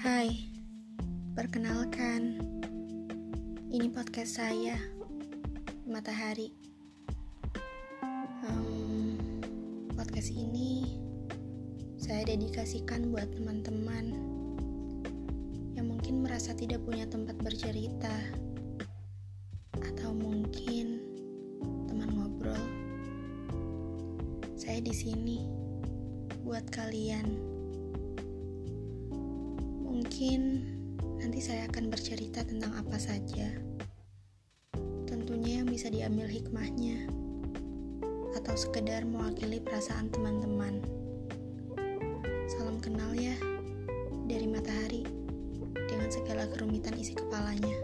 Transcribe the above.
Hai, perkenalkan, ini podcast saya, Matahari. Um, podcast ini saya dedikasikan buat teman-teman yang mungkin merasa tidak punya tempat bercerita, atau mungkin teman ngobrol. Saya di sini buat kalian Mungkin nanti saya akan bercerita tentang apa saja. Tentunya yang bisa diambil hikmahnya atau sekedar mewakili perasaan teman-teman. Salam kenal ya dari matahari dengan segala kerumitan isi kepalanya.